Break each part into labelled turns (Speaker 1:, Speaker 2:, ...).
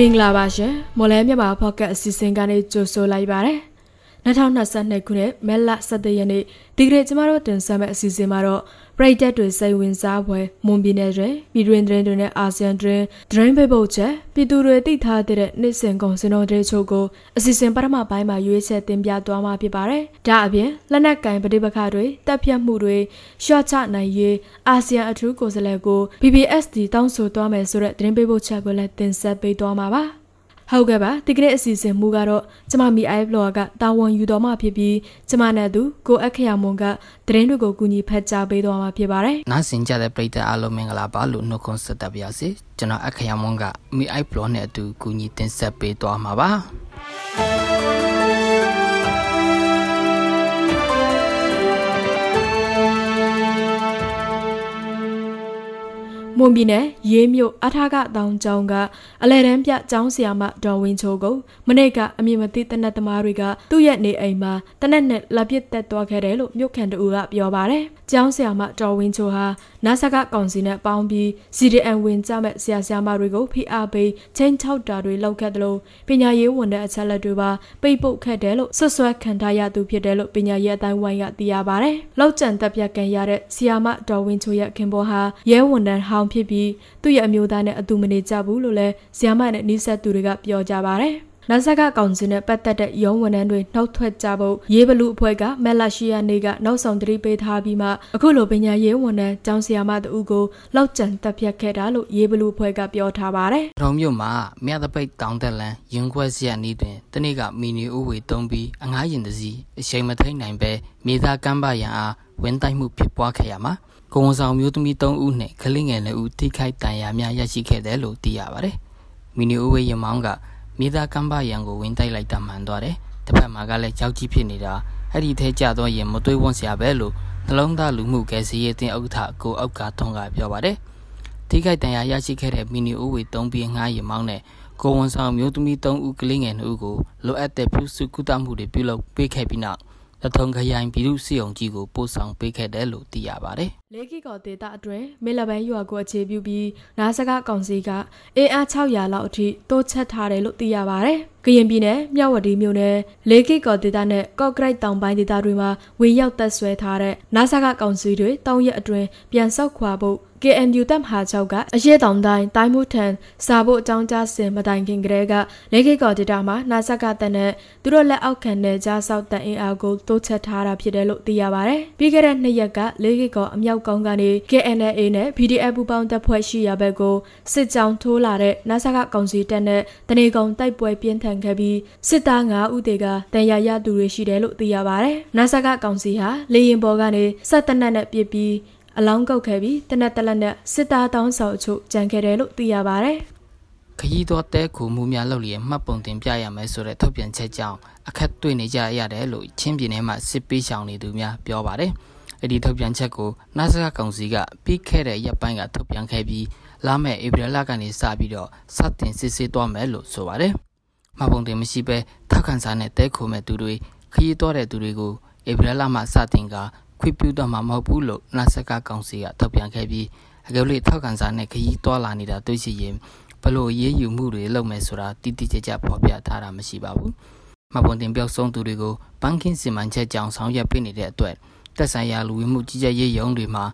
Speaker 1: မင်္ဂလာပါရှင်မော်လဲမြန်မာဖော့ကတ်အစီအစဉ်ကနေကြိုဆိုလိုက်ပါရစေ2022ခုနှစ်မဲလ17ရက်နေ့ဒီကနေ့ကျမတို့တင်ဆက်မယ့်အစီအစဉ်မှာတော့ ပရိသတ်တွေစိတ်ဝင်စားဖွယ်မွန်ပြည်နယ်တွင်ပြည်တွင်တွင်တွင်နဲ့အာဆီယံတွင်ဒရင်ဖေပုတ်ချက်ပြည်သူတွေသိထားတဲ့နေ့စဉ်ကုန်စင်တော်တွေချို့ကိုအစီအစဉ်ပထမပိုင်းမှာရွေးချယ်တင်ပြသွားမှာဖြစ်ပါတယ်။ဒါအပြင်လက်နက်ကင်ပဋိပက္ခတွေတပ်ဖြတ်မှုတွေရှော့ချနိုင်ရေးအာဆီယံအထူးကိုယ်စားလှယ်ကို PPSD တောင်းဆိုသွားမယ်ဆိုတဲ့ဒရင်ဖေပုတ်ချက်ကိုလည်းတင်ဆက်ပေးသွားမှာပါ။ ဟုတ်ကဲ့ပါဒီကနေ့အစီအစဉ်မူကတော့ကျမမီအိုင်ဘလော့ကတာဝန်ယူတော်မှဖြစ်ပြီးကျမနဲ့သူကိုအခရမွန်ကသတင်းတွေကိုကူညီဖတ်ကြားပေးတော်မှာဖြစ်ပါတယ်။
Speaker 2: နားဆင်ကြတဲ့ပရိသတ်အားလုံးမင်္ဂလာပါလို့နှုတ်ခွန်းဆက်သပါရစေ။ကျွန်တော်အခရမွန်ကမီအိုင်ဘလော့နဲ့အတူကူညီတင်ဆက်ပေးတော်မှာပါ။
Speaker 1: မွန်ပြည်နယ်ရေးမြို့အထာကတောင်ကျောင်းကအလဲတန်းပြကျောင်းဆရာမဒေါ်ဝင်းချိုကိုမနေ့ကအမြင့်မသိတနက်သမားတွေကသူ့ရဲ့နေအိမ်မှာတနက်နဲ့လက်ပစ်တက်သွားခဲ့တယ်လို့မြို့ခံတူကပြောပါတယ်။ကျောင်းဆရာမဒေါ်ဝင်းချိုဟာနာဆကကောင်စီနဲ့ပေါင်းပြီး CDN ဝင်ကြမဲ့ဆရာဆရာမတွေကိုဖိအားပေးချင်းချောက်တာတွေလောက်ခဲ့တယ်လို့ပညာရေးဝန်ထမ်းအချက်လက်တွေပါပိတ်ပုတ်ခဲ့တယ်လို့ဆွဆွဲခံထားရသူဖြစ်တယ်လို့ပညာရေးအတိုင်းဝိုင်းကသိရပါတယ်။လောက်ကျန်တက်ပြတ်ကန်ရတဲ့ဆရာမဒေါ်ဝင်းချိုရဲ့ခင်ဘောဟာရဲဝန်ထမ်းဟောင်းဖြစ်ပြီးသူ့ရဲ့အမျိုးသားနဲ့အတူမနေကြဘူးလို့လည်းဇာမနဲ့နှိဆက်သူတွေကပြောကြပါတယ်။နာဆက်ကကောင်စီနဲ့ပတ်သက်တဲ့ရုံးဝန်ထမ်းတွေနှုတ်ထွက်ကြဖို့ရေးဘလူအဖွဲ့ကမက်လာရှိယာနေကနောက်ဆောင်တတိပေးထားပြီးမှအခုလိုပညာရေးဝန်ထမ်းကျောင်းဆရာမတူကိုလောက်ကျန်တက်ဖြတ်ခဲ့တာလို့ရေးဘလူအဖွဲ့ကပြောထားပါတယ်။
Speaker 2: ရုံမြို့မှာမြတ်တပိတ်တောင်တက်လန်ရင်ခွဲစရနီးတွင်တနေ့ကမီနီဥဝေတုံးပြီးအငားရင်တစီအချိန်မထိန်နိုင်ပဲမြေသားကမ်းပါရန်အား ဝင်းတိုက်မှုဖြစ်ပွားခဲ့ရမှာကိုဝန်ဆောင်မျိုးသမီး3ဦးနဲ့ကလေးငယ်2ဦးထိခိုက်ဒဏ်ရာများရရှိခဲ့တယ်လို့သိရပါတယ်။မီနီအိုဝေးရမောင်းကမြေသားကမ်းပါရန်ကိုဝင်တိုက်လိုက်တာမှန်သွားတယ်။တစ်ဖက်မှာကလည်းကြောက်ကြီးဖြစ်နေတာအဲ့ဒီထဲကျတော့ရင်မတွေးဝန်းစရာပဲလို့နှလုံးသားလူမှုကယ်ဆယ်ရေးအသင်းဥက္ကဋ္ဌကိုအောက်ကထုံးကပြောပါတယ်။ထိခိုက်ဒဏ်ရာရရှိခဲ့တဲ့မီနီအိုဝေး3ပြီးငှားရမောင်းနဲ့ကိုဝန်ဆောင်မျိုးသမီး3ဦးကလေးငယ်2ဦးကိုလိုအပ်တဲ့ပြုစုကုသမှုတွေပြုလုပ်ပေးခဲ့ပြီးနောက် တထုံခရိုင်ပြည်သူ့စီအောင်ကြီးကိုပို့ဆောင်ပေးခဲ့တယ်လို့သိရပါတယ်။
Speaker 1: လေကီကောဒေတာအတွင်းမေလဘန်ရွာကိုအခြေပြုပြီးနားစကားကောင်စီကအင်အား600လောက်အထိတိုးချက်ထားတယ်လို့သိရပါတယ်။ကရင်ပြည်နယ်မြဝတီမြို့နယ်လေကီကောဒေတာနဲ့ကော့ကရိုက်တောင်ပိုင်းဒေသတွေမှာဝင်ရောက်သက်ဆွဲထားတဲ့နားစကားကောင်စီတွေတောင်းရက်အတွင်းပြန်ဆောက်ခွာဖို့ KNU တပ်မဟာချုပ်ကအရေးတောင်တိုင်းတိုင်းမှုထံစာဖို့အကြောင်းကြားစင်မတိုင်ခင်ကတည်းကလေခိကော်ဒေတာမှာနာဆက်ကတပ်နဲ့သူတို့လက်အောက်ခံတဲ့ကြားဆောက်တပ်အင်အားကိုတိုးချက်ထားတာဖြစ်တယ်လို့သိရပါဗျ။ပြီးခဲ့တဲ့နှစ်ရက်ကလေခိကော်အမြောက်ကောင်းကနေ KNLA နဲ့ PDF ပူးပေါင်းတပ်ဖွဲ့ရှိရဘက်ကိုစစ်ကြောင်းထိုးလာတဲ့နာဆက်ကကောင်စီတပ်နဲ့တနေကုန်တိုက်ပွဲပြင်းထန်ခဲ့ပြီးစစ်သား9ဦးတေကတန်ရာရသူတွေရှိတယ်လို့သိရပါဗျ။နာဆက်ကကောင်စီဟာလေရင်ပေါ်ကနေစက်တနက်နဲ့ပြစ်ပြီးအလောင်းကုတ်ခဲ့ပြီးတနက်တလက်နဲ့စစ်သားတောင်းဆောင်အချို့ကြံခဲ့တယ်လို့သိရပါဗျ။
Speaker 2: ခရီးတော်တဲခုမှုများလုပ်လျက်မှတ်ပုံတင်ပြရမယ်ဆိုတဲ့ထုတ်ပြန်ချက်ကြောင့်အခက်တွေ့နေကြရတယ်လို့ချင်းပြည်နယ်မှာစစ်ပေးဆောင်နေသူများပြောပါတယ်။ အဲ့ဒီထုတ်ပြန်ချက်ကိုနာဆကကောင်စီကပြီးခဲ့တဲ့ရက်ပိုင်းကထုတ်ပြန်ခဲ့ပြီးလာမယ့်ဧပြီလကနေစပြီးတော့စတင်စစ်ဆေးသွားမယ်လို့ဆိုပါတယ်။မှတ်ပုံတင်မရှိဘဲထောက်ခံစာနဲ့တဲခုမဲ့သူတွေခရီးတော်တဲ့သူတွေကိုဧပြီလမှစတင်ကခွင့်ပြုတော့မှာမဟုတ်ဘူးလို့နာဆက်ကကောင်စီကထုတ်ပြန်ခဲ့ပြီးအကယ်၍ထောက်ခံစာနဲ့ခရီးသွားလာနေတာတွေ့ရှိရင်ဘလို့ရေးယူမှုတွေလုပ်မယ်ဆိုတာတိတိကျကျဖော်ပြထားတာမရှိပါဘူး။မပွန်တင်ပြောက်ဆုံးသူတွေကိုဘန်ကင်းစီမံချက်ကြောင့်ဆောင်ရွက်ပေးနေတဲ့အတွက် တက်ဆိုင်ရာလူဝင်မှုကြီးကြပ်ရေးရုံးတွေမှာ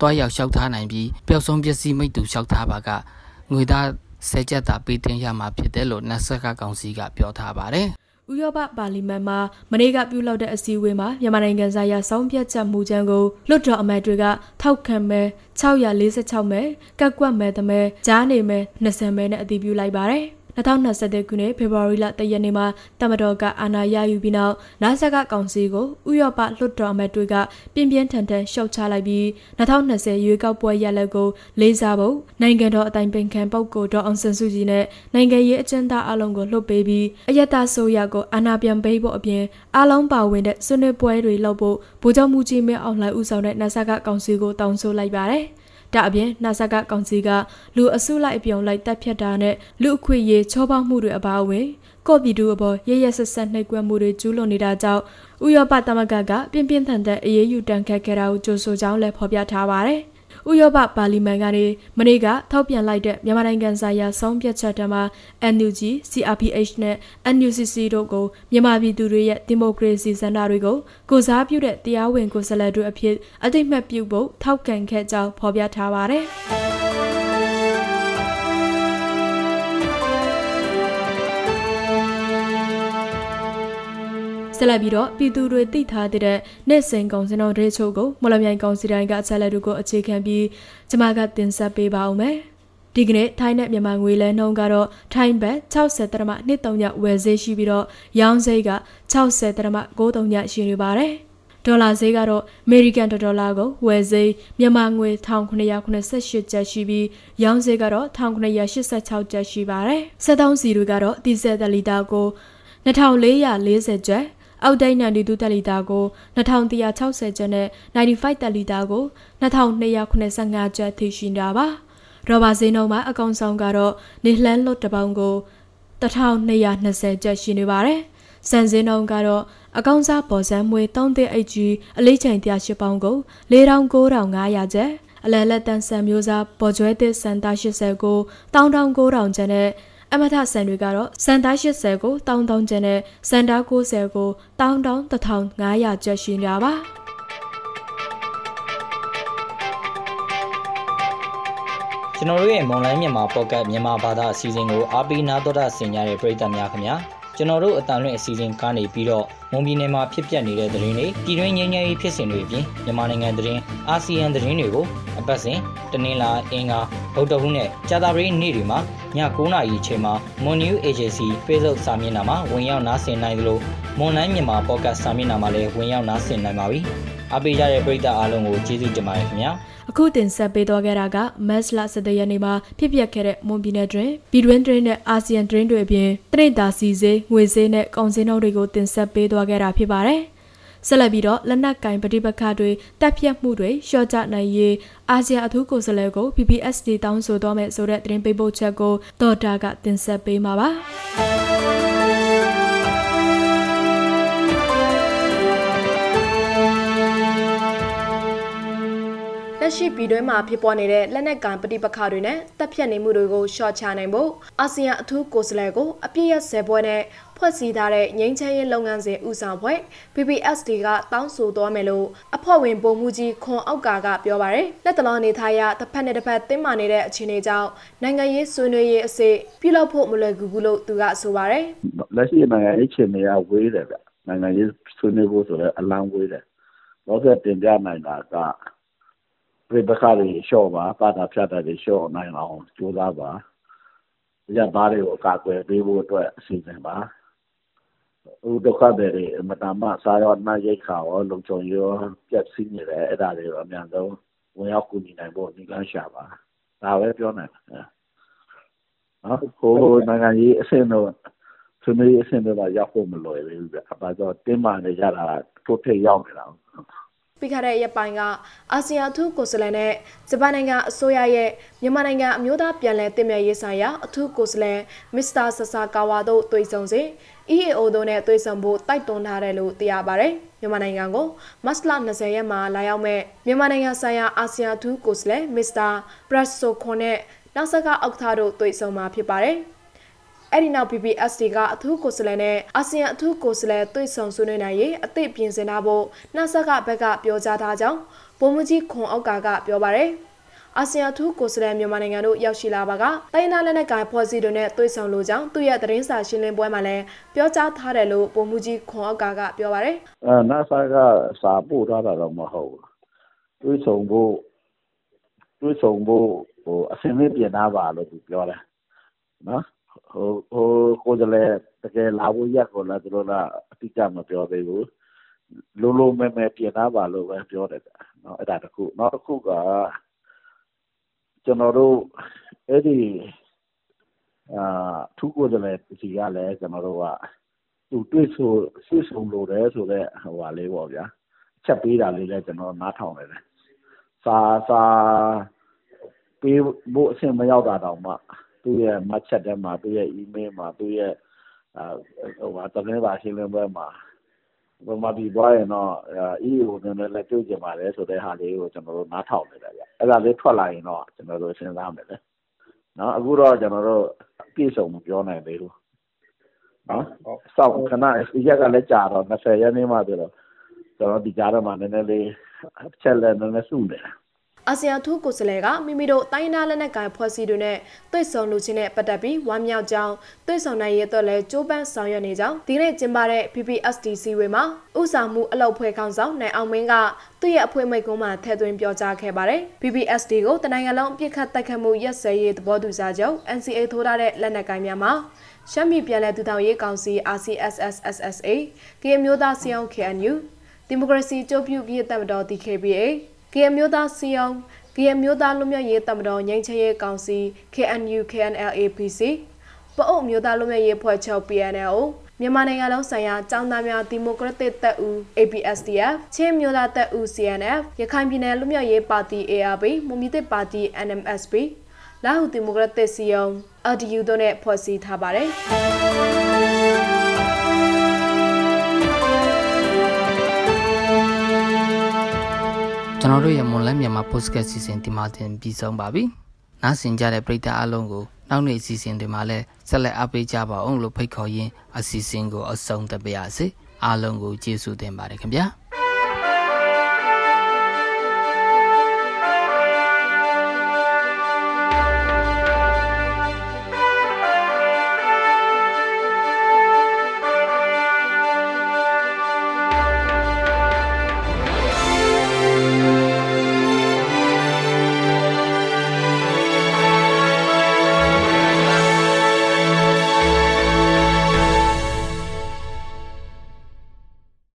Speaker 2: တွားရောက်လျှောက်ထားနိုင်ပြီးပျောက်ဆုံးပစ္စည်းမိတ်တူလျှောက်ထားပါကငွေသားဆဲချက်တာပေးတင်ရမှာဖြစ်တယ်လို့နတ်ဆက်ကကောင်စီကပြောထားပါတယ်။
Speaker 1: ဥရောပပါလီမန်မှာမနေ့ကပြုလုပ်တဲ့အစည်းအဝေးမှာမြန်မာနိုင်ငံဆိုင်ရာစောင်းပြတ်ချက်မှုချမ်းကိုလွှတ်တော်အမတ်တွေကထောက်ခံမဲ646မဲကက်ကွက်မဲတမဲကြားနေမဲ20မဲနဲ့အတည်ပြုလိုက်ပါတယ်။ 2021ခုနှစ်ဖေဖော်ဝါရီလ3ရက်နေ့မှာတမတော်ကအာဏာရယူပြီးနောက်နာဆက်ကကောင်စီကိုဥရောပလွှတ်တော်အမတ်တွေကပြင်းပြင်းထန်ထန်ရှုတ်ချလိုက်ပြီး2020ရွေးကောက်ပွဲရလဒ်ကိုလေးစားဖို့နိုင်ငံတော်အတိုင်ပင်ခံပုဂ္ဂိုလ်ဒေါအောင်ဆန်းစုကြည်နဲ့နိုင်ငံရေးအကျဉ်းသားအလုံးကိုလှုပ်ပေးပြီးအယက်သားဆိုရကိုအာဏာပြန်ပေးဖို့အပြင်အလုံးပါဝင်တဲ့ဆွေးနွေးပွဲတွေလုပ်ဖို့ဗိုလ်ချုပ်မှုကြီးမင်းအောင်လှိုင်ဦးဆောင်တဲ့နာဆက်ကကောင်စီကိုတောင်းဆိုလိုက်ပါတယ်။ ဒါအပြင်နာဆာကကောင်စီကလူအစုလိုက်အပြုံလိုက်တပ်ဖြတ်တာနဲ့လူအခွင့်အရေးချောပေါက်မှုတွေအပါအဝင်ကော့ပြည်သူအပေါ်ရရဆက်ဆက်နှိပ်ကွက်မှုတွေကျူးလွန်နေတာကြောင့်ဥရောပသမဂ္ဂကပြင်းပြင်းထန်ထန်အရေးယူတန်ခတ်ခဲ့တာကိုကြိုးဆိုကြောင်းလည်းဖော်ပြထားပါတယ်။ဥ ဥရောပပါလီမန်ကနေမနေ့ကထောက်ပြန်လိုက်တဲ့မြန်မာနိုင်ငံဆိုင်ရာဆုံးဖြတ်ချက်တမှာ NUG, CRPH နဲ့ NUCC တို့ကိုမြန်မာပြည်သူတွေရဲ့ဒီမိုကရေစီစံတာတွေကိုကိုစားပြုတဲ့တရားဝင်ကိုယ်စားလှယ်တို့အဖြစ်အသိမှတ်ပြုဖို့ထောက်ခံခဲ့ကြောင်းဖော်ပြထားပါတယ်။ ဆက်လက်ပြီးတော့ပြည်သူတွေသိထားတဲ့နေ့စဉ်ကောင်စင်တော်တွေချို့ကိုမလမြိုင်ကောင်စီတိုင်းကအချက်လက်တို့ကိုအခြေခံပြီးကျမကတင်ဆက်ပေးပါဦးမယ်။ဒီကနေ့ထိုင်းနဲ့မြန်မာငွေလဲနှုန်းကတော့ထိုင်းဘတ်60တရမ23ညဝယ်ဈေးရှိပြီးတော့ရောင်းဈေးက60တရမ93ညရှိနေပါတယ်။ဒေါ်လာဈေးကတော့အမေရိကန်ဒေါ်လာကိုဝယ်ဈေးမြန်မာငွေ1988ကျပ်ရှိပြီးရောင်းဈေးကတော့1986ကျပ်ရှိပါတယ်။73စီတွေကတော့ဒီဇယ်တလီတာကို2440ကျပ် အောက်ဒိတ်92တက်လီတာကို2160ကျပ်နဲ့95တက်လီတာကို2285ကျပ်ထိရှိနေတာပါရောဘာဈေးနှုန်းမှာအကောင်ဆောင်ကတော့နေလှမ်းလွတ်တပေါင်းကို1220ကျပ်ရှိနေပါတယ်စံစင်းနှုန်းကတော့အကောင့်စားပေါ်စံမွေ3သိအိတ်ကြီးအလေးချိန်108ပေါင်ကို4900ကျပ်အလယ်လက်တန်ဆန်မျိုးစားပေါ်ကျွဲသစ်စံသား80ကို19000ကျပ်နဲ့ အမထဆန်တွေကတော့စန်တား80ကိုတောင်းတောင်းကျန်နဲ့စန်တား90ကိုတောင်းတောင်း1500ကျပ်ရှိနေတာပါ
Speaker 3: ကျွန်တော်တို့ရဲ့မွန်လိုင်းမြန်မာပေါ့ကတ်မြန်မာဘာသာအစီအစဉ်ကိုအားပေးနာတော်တာဆင်ကြတဲ့ပရိသတ်များခင်ဗျာကျွန်တော်တို့အတန်လွင့်အစီအစဉ်ကနေပြီးတော့မွန်ပြည်နယ်မှာဖြစ်ပျက်နေတဲ့သတင်းတွေပြည်တွင်းငြိမ်းချမ်းရေးဖြစ်စဉ်တွေအပြင်မြန်မာနိုင်ငံသတင်းအာဆီယံသတင်းတွေကို အပတ်စဉ်တနင်္လာအင်္ဂါဗုဒ္ဓဟူးနဲ့ကြာသပတေးနေ့တွေမှာည9:00နာရီအချိန်မှာ Mon New Agency Facebook စာမျက်နှာမှာဝင်ရောက်နားဆင်နိုင်သလို Monline မြန်မာ Podcast စာမျက်နှာမှာလည်းဝင်ရောက်နားဆင်နိုင်ပါပြီ။အားပေးကြတဲ့ပရိသတ်အားလုံးကိုကျေးဇူးတင်ပါတယ်ခင်ဗျာ။
Speaker 1: အခုတင်ဆက်ပေးသွားခဲ့တာကမက်စလာ17ရက်နေ့မှာဖြစ်ပျက်ခဲ့တဲ့မွန်ပြည်နယ်တွင်ပြည်တွင်းတွင်နဲ့အာဆီယံတွင်တွေအပြင်တရိတ်တာစီစေးငွေစေးနဲ့ကောင်စင်းနှုန်းတွေကိုတင်ဆက်ပေးသွားခဲ့တာဖြစ်ပါတယ်။ ဆက်လက်ပြီးတော့လက်နက်ကင်ပဋိပက္ခတွေတပ်ဖြတ်မှုတွေရှော့ချနိုင်ရေးအာဆီယံအထူးကိုယ်စားလှယ်ကို PPSD တောင်းဆိုသွားမယ်ဆိုတဲ့သတင်းပေးပို့ချက်ကိုဒေါ်တာကတင်ဆက်ပေးမှာပါ။ လက်ရှိပြည်တွင်းမှာဖြစ်ပေါ်နေတဲ့လက်နက်ကိုင်ပဋိပက္ခတွေနဲ့တပ်ဖြတ်နေမှုတွေကိုရှော့ချနိုင်ဖို့အာဆီယံအထူးကိုယ်စားလှယ်ကိုအပြည့်ရဆယ်ပွဲနဲ့ဖွဲ့စည်းထားတဲ့ငြိမ်းချမ်းရေးလုပ်ငန်းစဉ်ဦးဆောင်ဖွဲ့ PPSD ကတောင်းဆိုသွားမယ်လို့အဖွဲ့ဝင်ပုံမှုကြီးခွန်အောက်ကာကပြောပါရယ်လက်တလောနေထားရတစ်ဖက်နဲ့တစ်ဖက်တင်းမာနေတဲ့အခြေအနေကြောင့်နိုင်ငံရေးဆွေးနွေးရေးအစီပြုလုပ်ဖို့မလွယ်ကူဘူးလို့သူကဆိုပါရယ်
Speaker 4: လက်ရှိနိုင်ငံရေးအခြေအနေကဝေးတယ်ဗျနိုင်ငံရေးဆွေးနွေးဖို့ဆိုတော့အလံဝေးတယ်တော့ဆက်တင်ပြနိုင်တာက ပြိပခါတွေလျှော့ပါပါတာဖြတ်တာတွေလျှော့နိုင်အောင်ကြိုးစားပါရသားတွေကိုကာကွယ်ပေးဖို့အတွက်အစီအစဉ်ပါဥဒုက္ခတွေမတမစားရောနာရိတ်ခါရောလုံချုံရောပြက်စီးနေတယ်အဲ့ဒါတွေတော့အများဆုံးဝင်ရောက်ကူညီနိုင်ဖို့ဒီကန်းရှာပါဒါပဲပြောနိုင်တယ်နော်ဟိုနိုင်ငံကြီးအဆင့်တော့သူမျိုးအဆင့်တော့ရောက်ဖို့မလွယ်ဘူးဗျအပါတော့တင်းမာနေကြတာထိုးထိပ်ရောက်နေတာ
Speaker 1: ပြီးခဲ့တဲ့ရက်ပိုင်းကအာဆီယံအထူးကိုယ်စားလှယ်နဲ့ဂျပန်နိုင်ငံအစိုးရရဲ့မြန်မာနိုင်ငံအမျိုးသားပြန်လည်တည်မြဲရေးဆိုင်ရာအထူးကိုယ်စားလှယ်မစ္စတာဆဆာကာဝါတို့တွေ့ဆုံစဉ် EAO တို့နဲ့တွေ့ဆုံဖို့တိုက်တွန်းထားတယ်လို့သိရပါတယ်။မြန်မာနိုင်ငံကိုမတ်လ20ရက်မှာလာရောက်မဲ့မြန်မာနိုင်ငံဆိုင်ရာအာဆီယံအထူးကိုယ်စားလှယ်မစ္စတာပရက်ဆိုခွန်နဲ့နောက်ဆက်ကအောက်ထားတို့တွေ့ဆုံမှာဖြစ်ပါတယ်။ အဲ့ဒီနောက် PPSD ကအထူးကိုယ်စားလှယ်နဲ့အာဆီယံအထူးကိုယ်စားလှယ်တွေ့ဆုံဆွေးနွေးနိုင်ရေးအသည့်ပြင်ဆင်ထားဖို့နှဆက်ကဘက်ကပြောကြားထားကြောင်းဗိုလ်မှူးကြီးခွန်အောက်ကကပြောပါရယ်အာဆီယံထူးကိုယ်စားလှယ်မြန်မာနိုင်ငံတို့ရောက်ရှိလာပါကတိုင်းနာလက်နက်ကိုင်ဖွဲ့စည်းတွေနဲ့တွေ့ဆုံလိုကြောင်းသူ့ရဲ့သတင်းစာရှင်းလင်းပွဲမှာလည်းပြောကြားထားတယ်လို့ပုံမှုကြီးခွန်အောက်ကကပြောပါရယ်
Speaker 4: အဲနာဆာကစာပို့ထားတာတော့မဟုတ်ဘူးတွေ့ဆုံဖို့တွေ့ဆုံဖို့ဟိုအစင်းလေးပြင်သားပါလို့သူပြောတယ်နော် ဟိုဟိုကိုယ်တည်းတကယ်လာဖို့ရက်ကိုလည်းသူတို့ကအတိအကျမပြောသေးဘူးလုံးလုံးမဲမဲပြင်သားပါလို့ပဲပြောတယ်เนาะအဲ့ဒါတခုနောက်တစ်ခုကကျွန်တော်တို့အဲ့ဒီအာထူးကိုယ်တည်းစီကလည်းကျွန်တော်တို့ကသူတွေ့ဆိုဆွဆုံလို့တယ်ဆိုတော့ဟိုပါလေးပေါ့ဗျာချက်ပေးတာလေးလည်းကျွန်တော်နားထောင်နေတယ်စာစာပေးဖို့အဆင်မရောက်တာတော့မှ သူ့ရဲ့မှတ်ချက်ထဲမှာသူ့ရဲ့ email မှာသူ့ရဲ့ဟိုဟာတမန်ပါရှင်းလင်းပွဲမှာဗမာပြည်သွားရင်တော့ EAO နည်းနည်းလက်တွေ့ကျင်ပါတယ်ဆိုတဲ့ဟာလေးကိုကျွန်တော်တို့နားထောင်နေတယ်ဗျအဲ့ဒါလေးထွက်လာရင်တော့ကျွန်တော်တို့စဉ်းစားမယ်လေနော်အခုတော့ကျွန်တော်တို့ပြေဆုံးမပြောနိုင်သေးဘူးနော်စောင့်ခဏရက်ကလည်းကြာတော့20ရက်နေမှဆိုတော့ကျွန်တော်ဒီကြားထဲမှာနည်းနည်းလေးချက်လက်နည်းနည်းစုနေတယ်
Speaker 5: အာဆီယံထူးကိုယ်စားလှယ်ကမိမိတို့တိုင်းနာလက်နက်ကိုင်ဖွဲ့စည်းတွေနဲ့တွေ့ဆုံလူချင်းနဲ့ပတ်သက်ပြီးဝမ်းမြောက်ကြောင်းတွေ့ဆုံနိုင်ရတဲ့လဲကြိုးပမ်းဆောင်ရွက်နေကြောင်းဒီနေ့ကျင်းပတဲ့ PPSD စီဝေမှာဥဆောင်မှုအလုပ်ဖွဲ့ခေါင်းဆောင်နိုင်အောင်မင်းကသူ့ရဲ့အဖွဲ့မိတ်ကုန်းမှာထည့်သွင်းပြောကြားခဲ့ပါတယ်။ PPSD ကိုတနိုင်ငံလုံးပြစ်ခတ်တိုက်ခတ်မှုရက်စဲရေးသဘောတူစာချုပ် NCA ထိုးထားတဲ့လက်နက်ကိုင်များမှာရှမ်းပြည်ပြည်လဲ့တူထောင်ရေးကောင်စီ RCSS/SSA ကရင်မျိုးသားစီအောင် KNU ဒီမိုကရေစီကြိုးပြုရေးတပ်မတော် DKBA ကရင်မျိုးသားစီအောင်ကရင်မျိုးသားလူမျိုးရေးတပ်မတော်ငြိမ်းချမ်းရေးကောင်စီ KNU KNLAPC ပအုပ်မျိုးသားလူမျိုးရေးဖွဲ့ချုပ် PNLO မြန်မာနိုင်ငံလုံးဆိုင်ရာចောင်းသားများဒီမိုကရက်တစ်တပ်ဦး APSDF ချင်းမျိုးသားတပ်ဦး CNF ရခိုင်ပြည်နယ်လူမျိုးရေးပါတီ ARP မွန်ပြည်သစ်ပါတီ NMSP လာဟုဒီမိုကရက်တစ်စီယုံ RDU တို့နဲ့ဖွဲ့စည်းထားပါတယ်
Speaker 2: ကျွန်တော်တို့ရဲ့မွန်လန်းမြန်မာ podcast စီစဉ်ဒီမှာတင်ပြီးဆုံးပါပြီ။နားဆင်ကြတဲ့ပရိသတ်အားလုံးကိုနောက်နေ့အစီအစဉ်တွေမှာလည်းဆက်လက်အားပေးကြပါအောင်လို့ဖိတ်ခေါ်ရင်းအစီအစဉ်ကိုအဆုံးသတ်ပါရစေ။အားလုံးကိုကျေးဇူးတင်ပါတယ်ခင်ဗျာ။